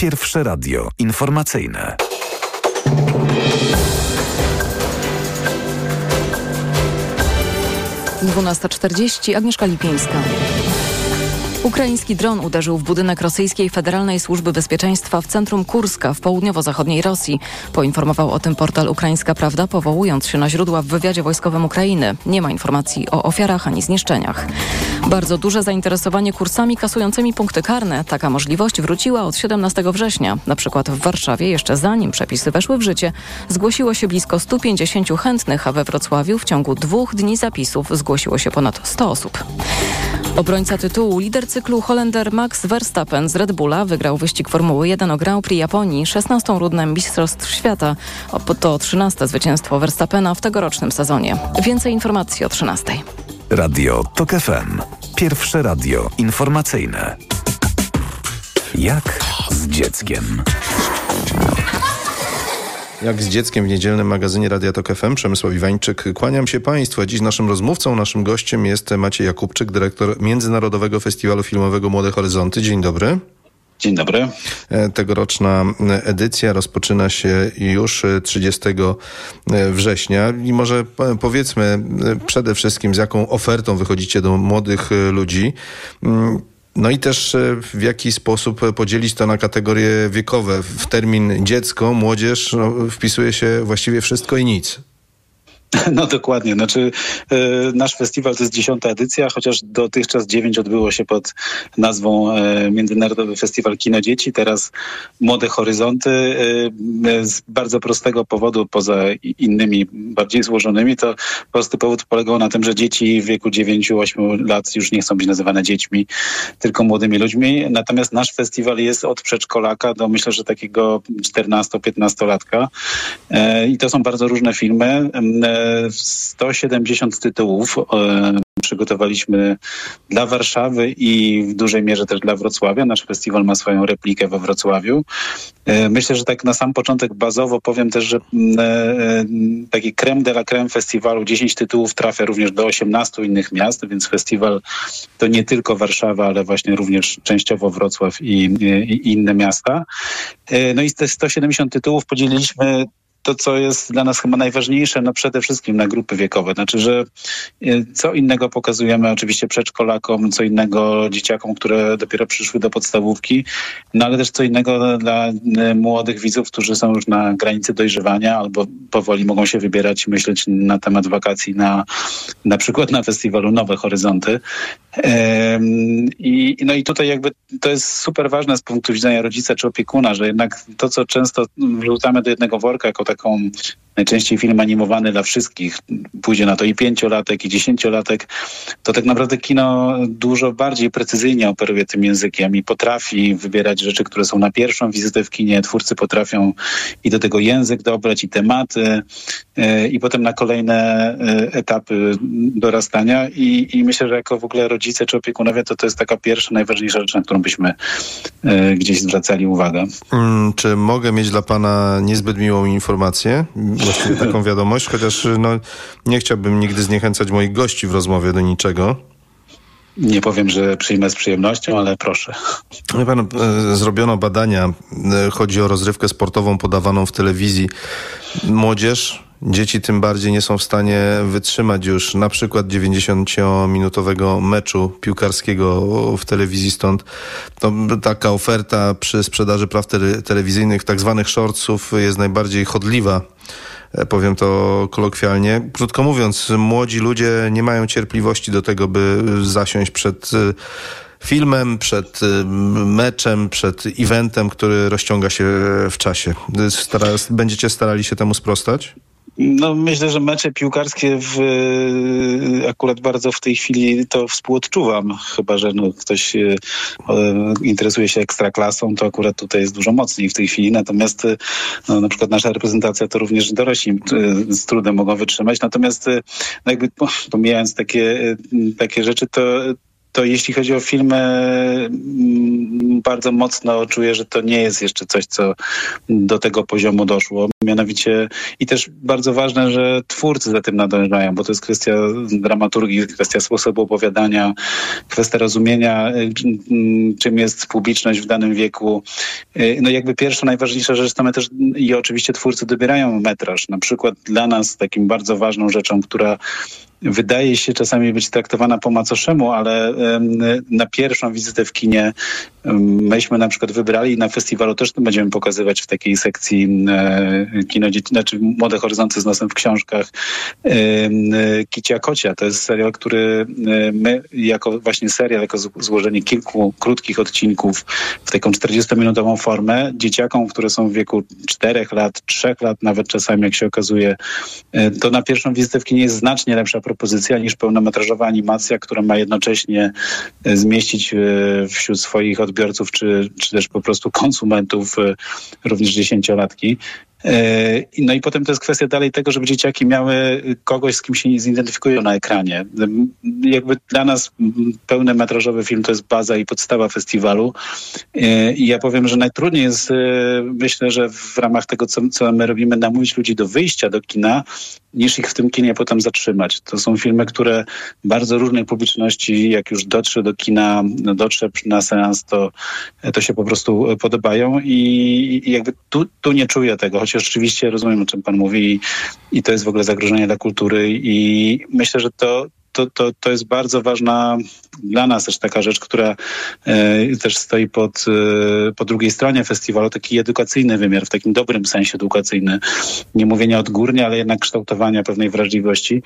Pierwsze radio informacyjne.
Dwunasta czterdzieści. Agnieszka Lipińska. Ukraiński dron uderzył w budynek rosyjskiej Federalnej Służby Bezpieczeństwa w centrum Kurska w południowo-zachodniej Rosji. Poinformował o tym portal Ukraińska Prawda, powołując się na źródła w wywiadzie wojskowym Ukrainy. Nie ma informacji o ofiarach ani zniszczeniach. Bardzo duże zainteresowanie kursami kasującymi punkty karne. Taka możliwość wróciła od 17 września. Na przykład w Warszawie, jeszcze zanim przepisy weszły w życie, zgłosiło się blisko 150 chętnych, a we Wrocławiu w ciągu dwóch dni zapisów zgłosiło się ponad 100 osób. Obrońca tytułu, lider cyklu Holender Max Verstappen z Red Bulla wygrał wyścig Formuły 1 o Grand Prix Japonii, 16. rundę Mistrzostw Świata. To 13. zwycięstwo Verstappena w tegorocznym sezonie. Więcej informacji o 13.
Radio TOK FM. Pierwsze radio informacyjne. Jak z dzieckiem.
Jak z dzieckiem w niedzielnym magazynie Radia Tok FM, Przemysław Iwańczyk. Kłaniam się Państwu. Dziś naszym rozmówcą, naszym gościem jest Maciej Jakubczyk, dyrektor Międzynarodowego Festiwalu Filmowego Młode Horyzonty. Dzień dobry.
Dzień dobry.
Tegoroczna edycja rozpoczyna się już 30 września i może powiedzmy przede wszystkim z jaką ofertą wychodzicie do młodych ludzi. No i też w jaki sposób podzielić to na kategorie wiekowe. W termin dziecko, młodzież no, wpisuje się właściwie wszystko i nic.
No dokładnie. Znaczy, y, nasz festiwal to jest dziesiąta edycja, chociaż dotychczas dziewięć odbyło się pod nazwą y, Międzynarodowy Festiwal Kino Dzieci, teraz Młode Horyzonty. Y, z bardzo prostego powodu, poza innymi bardziej złożonymi, to prosty powód polegał na tym, że dzieci w wieku 9-8 lat już nie chcą być nazywane dziećmi, tylko młodymi ludźmi. Natomiast nasz festiwal jest od przedszkolaka do myślę, że takiego 14-15-latka. I to są bardzo różne filmy 170 tytułów przygotowaliśmy dla Warszawy i w dużej mierze też dla Wrocławia. Nasz festiwal ma swoją replikę we Wrocławiu. Myślę, że tak na sam początek bazowo powiem też, że taki creme de la creme festiwalu, 10 tytułów trafia również do 18 innych miast, więc festiwal to nie tylko Warszawa, ale właśnie również częściowo Wrocław i, i inne miasta. No i te 170 tytułów podzieliliśmy to, co jest dla nas chyba najważniejsze, no przede wszystkim na grupy wiekowe. Znaczy, że co innego pokazujemy oczywiście przedszkolakom, co innego dzieciakom, które dopiero przyszły do podstawówki, no ale też co innego dla młodych widzów, którzy są już na granicy dojrzewania albo powoli mogą się wybierać i myśleć na temat wakacji na, na przykład na festiwalu Nowe Horyzonty. I, no i tutaj jakby to jest super ważne z punktu widzenia rodzica czy opiekuna, że jednak to, co często wrzucamy do jednego worka jako taką najczęściej film animowany dla wszystkich, pójdzie na to i pięciolatek, i dziesięciolatek, to tak naprawdę kino dużo bardziej precyzyjnie operuje tym językiem i potrafi wybierać rzeczy, które są na pierwszą wizytę w kinie. Twórcy potrafią i do tego język dobrać, i tematy, e, i potem na kolejne e, etapy dorastania. I, i myślę, że jako w ogóle rodzice czy opiekunowie, to to jest taka pierwsza, najważniejsza rzecz, na którą byśmy e, gdzieś zwracali uwagę.
Hmm, czy mogę mieć dla pana niezbyt miłą informację? Właściwie taką wiadomość, chociaż no, nie chciałbym nigdy zniechęcać moich gości w rozmowie do niczego.
Nie powiem, że przyjmę z przyjemnością, ale proszę.
Wie pan, e, zrobiono badania, e, chodzi o rozrywkę sportową podawaną w telewizji. Młodzież, dzieci tym bardziej nie są w stanie wytrzymać już na przykład 90-minutowego meczu piłkarskiego w telewizji, stąd to taka oferta przy sprzedaży praw telewizyjnych, tak zwanych shortsów jest najbardziej chodliwa E, powiem to kolokwialnie. Krótko mówiąc, młodzi ludzie nie mają cierpliwości do tego, by zasiąść przed e, filmem, przed e, meczem, przed eventem, który rozciąga się w czasie. Będziecie starali się temu sprostać?
No, myślę, że mecze piłkarskie w, akurat bardzo w tej chwili to współodczuwam, chyba że no, ktoś e, interesuje się ekstraklasą, to akurat tutaj jest dużo mocniej w tej chwili, natomiast e, no, na przykład nasza reprezentacja to również dorośli e, z trudem mogą wytrzymać, natomiast no, jakby pomijając takie, takie rzeczy, to to jeśli chodzi o filmy, mm, bardzo mocno czuję, że to nie jest jeszcze coś, co do tego poziomu doszło. Mianowicie i też bardzo ważne, że twórcy za tym nadążają, bo to jest kwestia dramaturgii, kwestia sposobu opowiadania, kwestia rozumienia, y, czym jest publiczność w danym wieku. Y, no jakby pierwsza, najważniejsza rzecz to my też i oczywiście twórcy dobierają metraż. Na przykład dla nas takim bardzo ważną rzeczą, która wydaje się czasami być traktowana po macoszemu, ale na pierwszą wizytę w kinie myśmy na przykład wybrali i na festiwalu też będziemy pokazywać w takiej sekcji kino dzieci, znaczy Młode Horyzonty z nosem w książkach Kicia Kocia. To jest serial, który my jako właśnie serial, jako złożenie kilku krótkich odcinków w taką 40-minutową formę dzieciakom, które są w wieku 4 lat, 3 lat, nawet czasami jak się okazuje, e, to na pierwszą wizytę w kinie jest znacznie lepsza propozycja niż pełnometrażowa animacja, która ma jednocześnie e, zmieścić e, wśród swoich odbiorców czy, czy też po prostu konsumentów e, również dziesięciolatki. E, no i potem to jest kwestia dalej tego, żeby dzieciaki miały kogoś, z kim się zidentyfikują na ekranie. Jakby dla nas pełny metrażowy film to jest baza i podstawa festiwalu. E, I ja powiem, że najtrudniej jest, e, myślę, że w ramach tego, co, co my robimy, namówić ludzi do wyjścia do kina, niż ich w tym kinie potem zatrzymać. To są filmy, które bardzo różnej publiczności, jak już dotrze do kina, dotrze na seans, to, to się po prostu podobają i, i jakby tu, tu nie czuję tego, chociaż oczywiście rozumiem, o czym pan mówi i, i to jest w ogóle zagrożenie dla kultury i myślę, że to, to, to, to jest bardzo ważna dla nas też taka rzecz, która e, też stoi pod, e, po drugiej stronie festiwalu, taki edukacyjny wymiar, w takim dobrym sensie edukacyjny. Nie mówienia odgórnie, ale jednak kształtowania pewnej wrażliwości.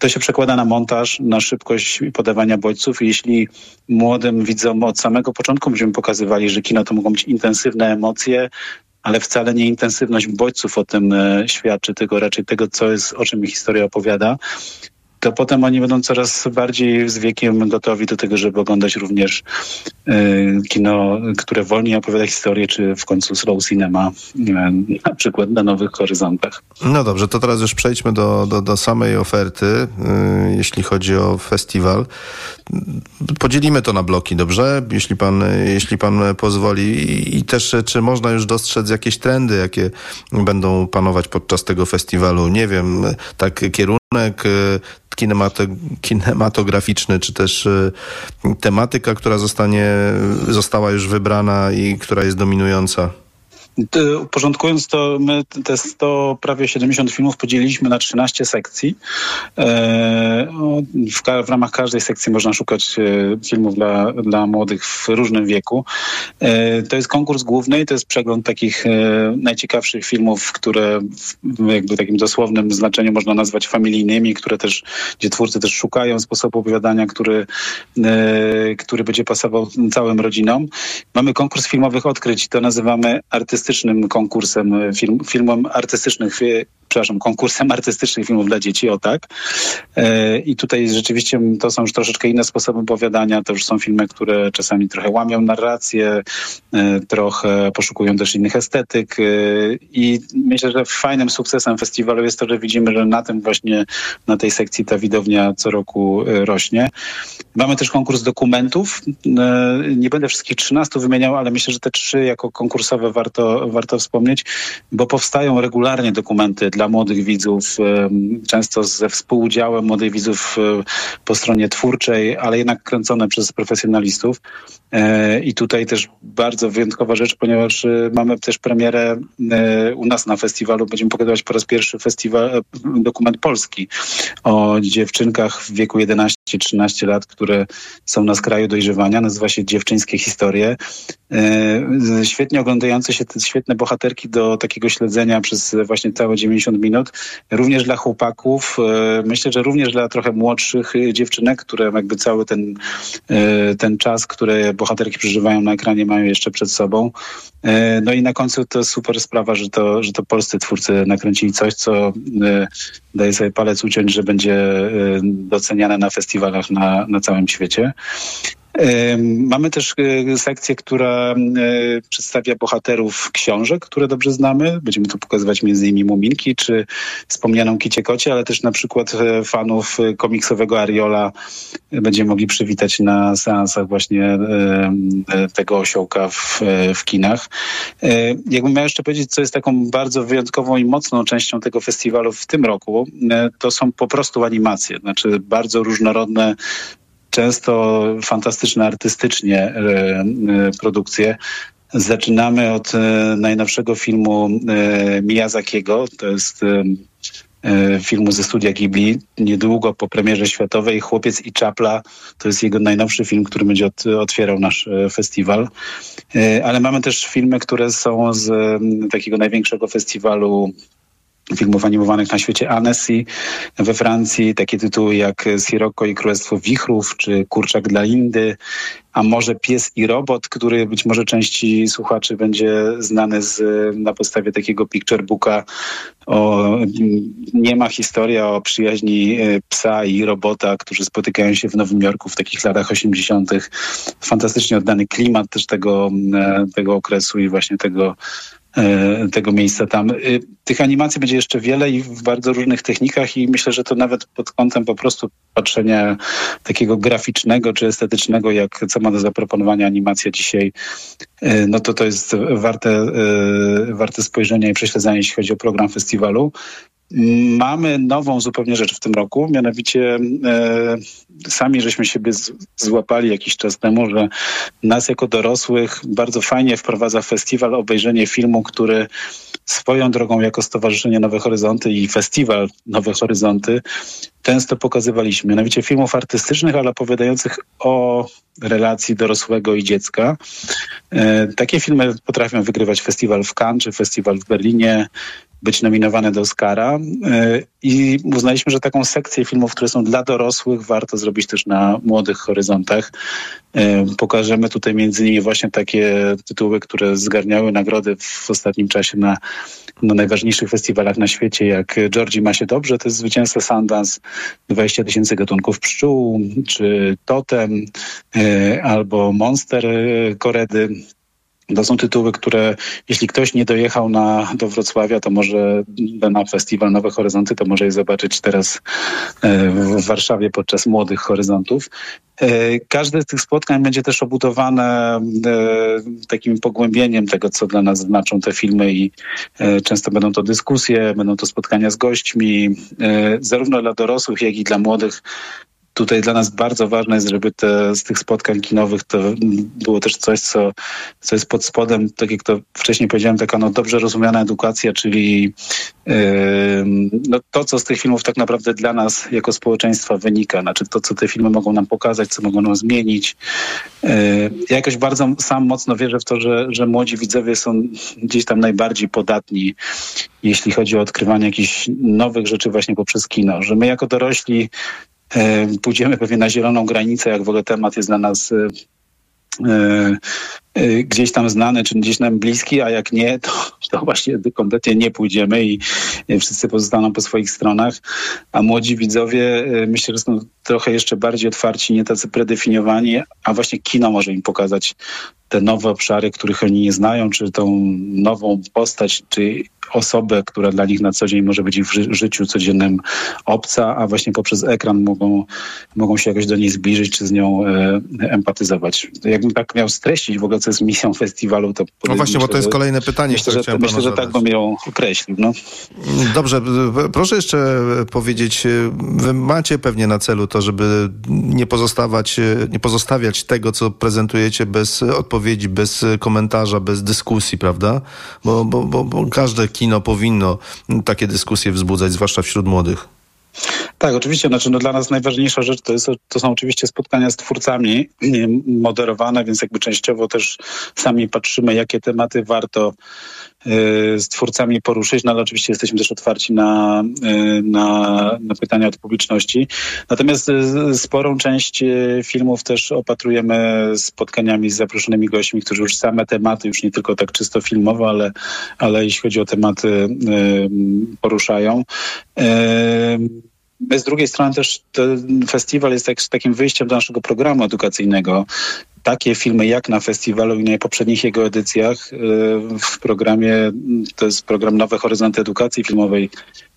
To się przekłada na montaż, na szybkość podawania bodźców. Jeśli młodym widzom od samego początku będziemy pokazywali, że kino to mogą być intensywne emocje, ale wcale nie intensywność bodźców o tym e, świadczy, tylko raczej tego, co jest, o czym historia opowiada, to potem oni będą coraz bardziej z wiekiem gotowi do tego, żeby oglądać również y, kino, które wolniej opowiada historię, czy w końcu slow cinema, y, na przykład na Nowych Horyzontach.
No dobrze, to teraz już przejdźmy do, do, do samej oferty, y, jeśli chodzi o festiwal. Podzielimy to na bloki, dobrze? Jeśli pan, jeśli pan pozwoli. I, I też, czy można już dostrzec jakieś trendy, jakie będą panować podczas tego festiwalu? Nie wiem, tak kierunek kinematograficzny, czy też y, tematyka, która zostanie, została już wybrana i która jest dominująca?
Porządkując to, my te 100, prawie 70 filmów podzieliliśmy na 13 sekcji. E, w, w ramach każdej sekcji można szukać e, filmów dla, dla młodych w różnym wieku. E, to jest konkurs główny i to jest przegląd takich najciekawszych filmów, które w jakby takim dosłownym znaczeniu można nazwać familijnymi, które też, gdzie twórcy też szukają sposobu opowiadania, który, który będzie pasował całym rodzinom. Mamy konkurs filmowych odkryć, to nazywamy artystycznym konkursem film, filmom artystycznych przepraszam, konkursem artystycznych filmów dla dzieci, o tak. E, I tutaj rzeczywiście to są już troszeczkę inne sposoby opowiadania, to już są filmy, które czasami trochę łamią narrację, e, trochę poszukują też innych estetyk e, i myślę, że fajnym sukcesem festiwalu jest to, że widzimy, że na tym właśnie, na tej sekcji ta widownia co roku rośnie. Mamy też konkurs dokumentów. Nie będę wszystkich 13 wymieniał, ale myślę, że te trzy jako konkursowe warto, warto wspomnieć, bo powstają regularnie dokumenty dla młodych widzów, często ze współudziałem młodych widzów e, po stronie twórczej, ale jednak kręcone przez profesjonalistów. E, I tutaj też bardzo wyjątkowa rzecz, ponieważ e, mamy też premierę u nas na festiwalu. Będziemy pokazywać po raz pierwszy festiwal, dokument polski o dziewczynkach w wieku 11-13 lat, które są na skraju dojrzewania. Nazywa się Dziewczyńskie Historie. Świetnie oglądające się te świetne bohaterki do takiego śledzenia przez właśnie całe 90 minut. Również dla chłopaków, e, myślę, że również dla trochę młodszych dziewczynek, które jakby cały ten, e, ten czas, który bohaterki przeżywają na ekranie mają jeszcze przed sobą. E, no i na końcu to super sprawa, że to, że to polscy twórcy nakręcili coś, co daje sobie palec uciąć, że będzie doceniane na festiwalach na, na całym świecie. Mamy też e, sekcję, która e, przedstawia bohaterów książek, które dobrze znamy. Będziemy tu pokazywać innymi Muminki, czy wspomnianą Kicie Kocie, ale też na przykład e, fanów komiksowego Ariola będziemy mogli przywitać na seansach właśnie tego osiołka w, w kinach. Jakbym miał jeszcze powiedzieć, co jest taką bardzo wyjątkową i mocną częścią tego festiwalu w tym roku, to są po prostu animacje, znaczy bardzo różnorodne często fantastyczne artystycznie e, e, produkcje. Zaczynamy od e, najnowszego filmu Miyazakiego, to jest filmu ze studia Ghibli. Niedługo po premierze światowej Chłopiec i Czapla to jest jego najnowszy film, który będzie otwierał nasz festiwal. Ale mamy też filmy, które są z takiego największego festiwalu filmów animowanych na świecie Annecy we Francji, takie tytuły jak Sirocco i Królestwo Wichrów, czy Kurczak dla Indy, a może Pies i Robot, który być może części słuchaczy będzie znany z, na podstawie takiego picture booka o nie ma historia o przyjaźni e, psa i robota, którzy spotykają się w Nowym Jorku w takich latach 80. Fantastycznie oddany klimat też tego, e, tego okresu i właśnie tego tego miejsca tam. Y, tych animacji będzie jeszcze wiele i w bardzo różnych technikach i myślę, że to nawet pod kątem po prostu patrzenia takiego graficznego czy estetycznego, jak co ma do zaproponowania animacja dzisiaj, e, no to to jest warte, e, warte spojrzenia i prześledzenia, jeśli chodzi o program festiwalu. Mamy nową zupełnie rzecz w tym roku, mianowicie e, sami żeśmy siebie z, złapali jakiś czas temu, że nas jako dorosłych bardzo fajnie wprowadza festiwal obejrzenie filmu, który swoją drogą jako Stowarzyszenie Nowe Horyzonty i Festiwal Nowe Horyzonty często pokazywaliśmy. Mianowicie filmów artystycznych, ale opowiadających o relacji dorosłego i dziecka. E, takie filmy potrafią wygrywać festiwal w Cannes czy festiwal w Berlinie, być nominowane do Oscara e, i uznaliśmy, że taką sekcję filmów, które są dla dorosłych warto zrobić też na młodych horyzontach. E, pokażemy tutaj między innymi właśnie takie tytuły, które zgarniały nagrody w ostatnim czasie na, na najważniejszych festiwalach na świecie, jak Georgie ma się dobrze, to jest zwycięzca Sundance 20 tysięcy gatunków pszczół, czy Totem, e, albo Monster Koredy, to są tytuły, które jeśli ktoś nie dojechał na, do Wrocławia, to może na festiwal Nowe Horyzonty, to może je zobaczyć teraz e, w Warszawie podczas Młodych Horyzontów. E, każde z tych spotkań będzie też obudowane e, takim pogłębieniem tego, co dla nas znaczą te filmy i często będą to dyskusje, będą to spotkania z gośćmi, zarówno dla dorosłych, jak i dla młodych tutaj dla nas bardzo ważne jest, żeby te, z tych spotkań kinowych to było też coś, co, co jest pod spodem, tak jak to wcześniej powiedziałem, taka no, dobrze rozumiana edukacja, czyli yy, no, to, co z tych filmów tak naprawdę dla nas jako społeczeństwa wynika, znaczy to, co te filmy mogą nam pokazać, co mogą nam zmienić. Yy, ja jakoś bardzo sam mocno wierzę w to, że, że młodzi widzowie są gdzieś tam najbardziej podatni, jeśli chodzi o odkrywanie jakichś nowych rzeczy właśnie poprzez kino, że my jako dorośli pójdziemy pewnie na zieloną granicę, jak w ogóle temat jest dla nas e, e, gdzieś tam znany, czy gdzieś nam bliski, a jak nie, to, to właśnie kompletnie nie pójdziemy i wszyscy pozostaną po swoich stronach. A młodzi widzowie myślę, że są trochę jeszcze bardziej otwarci, nie tacy predefiniowani, a właśnie kino może im pokazać te nowe obszary, których oni nie znają, czy tą nową postać, czy osobę, która dla nich na co dzień może być w ży życiu codziennym obca, a właśnie poprzez ekran mogą, mogą się jakoś do niej zbliżyć, czy z nią e, empatyzować. Jakbym tak miał streścić w ogóle, co jest misją festiwalu, to...
No właśnie, myślę, bo to jest kolejne pytanie,
myślę,
które
że, Myślę, że tak bym ją określił. No.
Dobrze, proszę jeszcze powiedzieć, wy macie pewnie na celu to, żeby nie pozostawać, nie pozostawiać tego, co prezentujecie bez odpowiedzi, bez komentarza, bez dyskusji, prawda? Bo, bo, bo, bo każde kino powinno takie dyskusje wzbudzać, zwłaszcza wśród młodych.
Tak, oczywiście. Znaczy, no, dla nas najważniejsza rzecz to, jest, to są oczywiście spotkania z twórcami moderowane, więc jakby częściowo też sami patrzymy, jakie tematy warto z twórcami poruszyć, no ale oczywiście jesteśmy też otwarci na, y, na, na pytania od publiczności. Natomiast y, sporą część filmów też opatrujemy spotkaniami z zaproszonymi gośćmi, którzy już same tematy, już nie tylko tak czysto filmowo, ale, ale jeśli chodzi o tematy, poruszają. My z drugiej strony też ten festiwal jest tak, takim wyjściem do naszego programu edukacyjnego. Takie filmy jak na festiwalu i na poprzednich jego edycjach w programie, to jest program Nowe Horyzonty Edukacji Filmowej,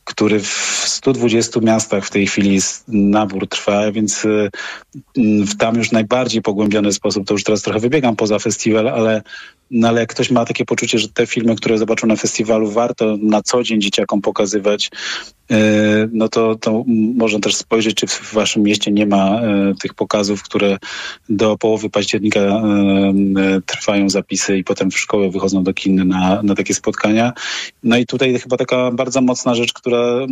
który w 120 miastach w tej chwili nabór trwa, więc w tam już najbardziej pogłębiony sposób, to już teraz trochę wybiegam poza festiwal, ale no ale jak ktoś ma takie poczucie, że te filmy, które zobaczył na festiwalu, warto na co dzień dzieciakom pokazywać, e, no to, to można też spojrzeć, czy w waszym mieście nie ma e, tych pokazów, które do połowy października e, trwają zapisy i potem w szkoły wychodzą do kin na, na takie spotkania. No i tutaj chyba taka bardzo mocna rzecz, która,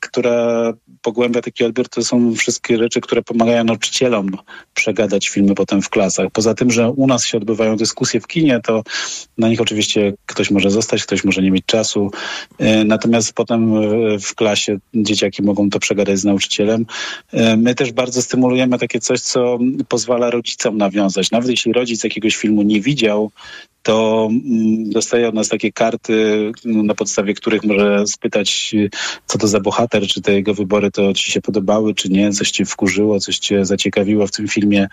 która pogłębia taki odbiór, to są wszystkie rzeczy, które pomagają nauczycielom przegadać filmy potem w klasach. Poza tym, że u nas się odbywają dyskusje w kinie, to na nich oczywiście ktoś może zostać, ktoś może nie mieć czasu. E, natomiast potem w klasie dzieciaki mogą to przegadać z nauczycielem. E, my też bardzo stymulujemy takie coś, co pozwala rodzicom nawiązać. Nawet jeśli rodzic jakiegoś filmu nie widział, to mm, dostaje od nas takie karty, na podstawie których może spytać, co to za bohater, czy te jego wybory to ci się podobały, czy nie, coś cię wkurzyło, coś cię zaciekawiło w tym filmie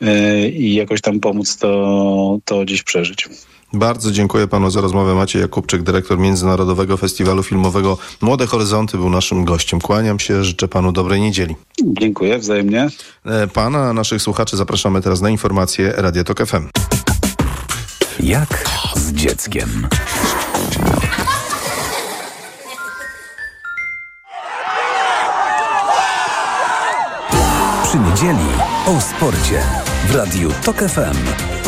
e, i jakoś tam pomóc to, to gdzieś przeżyć.
Bardzo dziękuję panu za rozmowę. Maciej Jakubczyk, dyrektor Międzynarodowego Festiwalu Filmowego Młode Horyzonty był naszym gościem. Kłaniam się, życzę panu dobrej niedzieli.
Dziękuję, wzajemnie.
E, pana, naszych słuchaczy zapraszamy teraz na informacje Radio Tok FM.
Jak z dzieckiem. Przy niedzieli o sporcie w Radiu Tok FM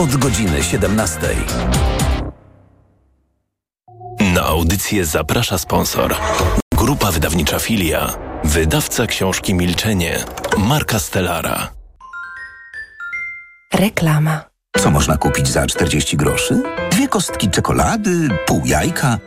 od godziny 17.
Na audycję zaprasza sponsor. Grupa wydawnicza Filia. Wydawca książki Milczenie. Marka Stellara.
Reklama.
Co można kupić za 40 groszy? Dwie kostki czekolady, pół jajka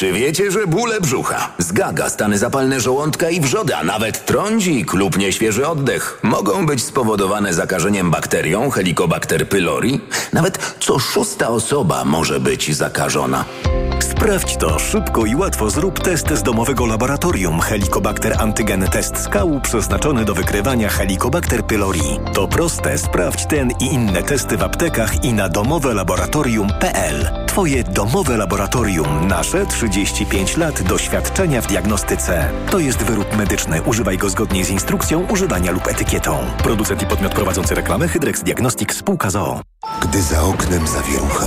czy wiecie, że bóle brzucha, zgaga, stany zapalne żołądka i wrzody, a nawet trądzik lub nieświeży oddech mogą być spowodowane zakażeniem bakterią Helicobacter pylori? Nawet co szósta osoba może być zakażona.
Sprawdź to szybko i łatwo. Zrób test z domowego laboratorium Helicobacter Antygen Test Skału przeznaczony do wykrywania Helicobacter pylori. To proste. Sprawdź ten i inne testy w aptekach i na domowelaboratorium.pl. Twoje domowe laboratorium. Nasze 35 lat doświadczenia w diagnostyce. To jest wyrób medyczny. Używaj go zgodnie z instrukcją używania lub etykietą. Producent i podmiot prowadzący reklamę Hydrex Diagnostics Spółka ZOO.
Gdy za oknem zawierucha,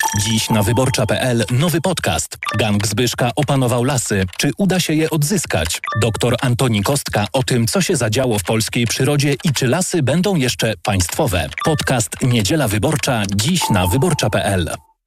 Dziś na wyborcza.pl nowy podcast. Gang Zbyszka opanował lasy. Czy uda się je odzyskać? Doktor Antoni Kostka o tym, co się zadziało w polskiej przyrodzie i czy lasy będą jeszcze państwowe. Podcast Niedziela Wyborcza dziś na wyborcza.pl.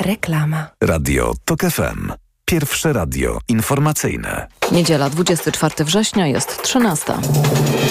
Reklama.
Radio TOK FM. Pierwsze radio informacyjne.
Niedziela 24 września jest 13.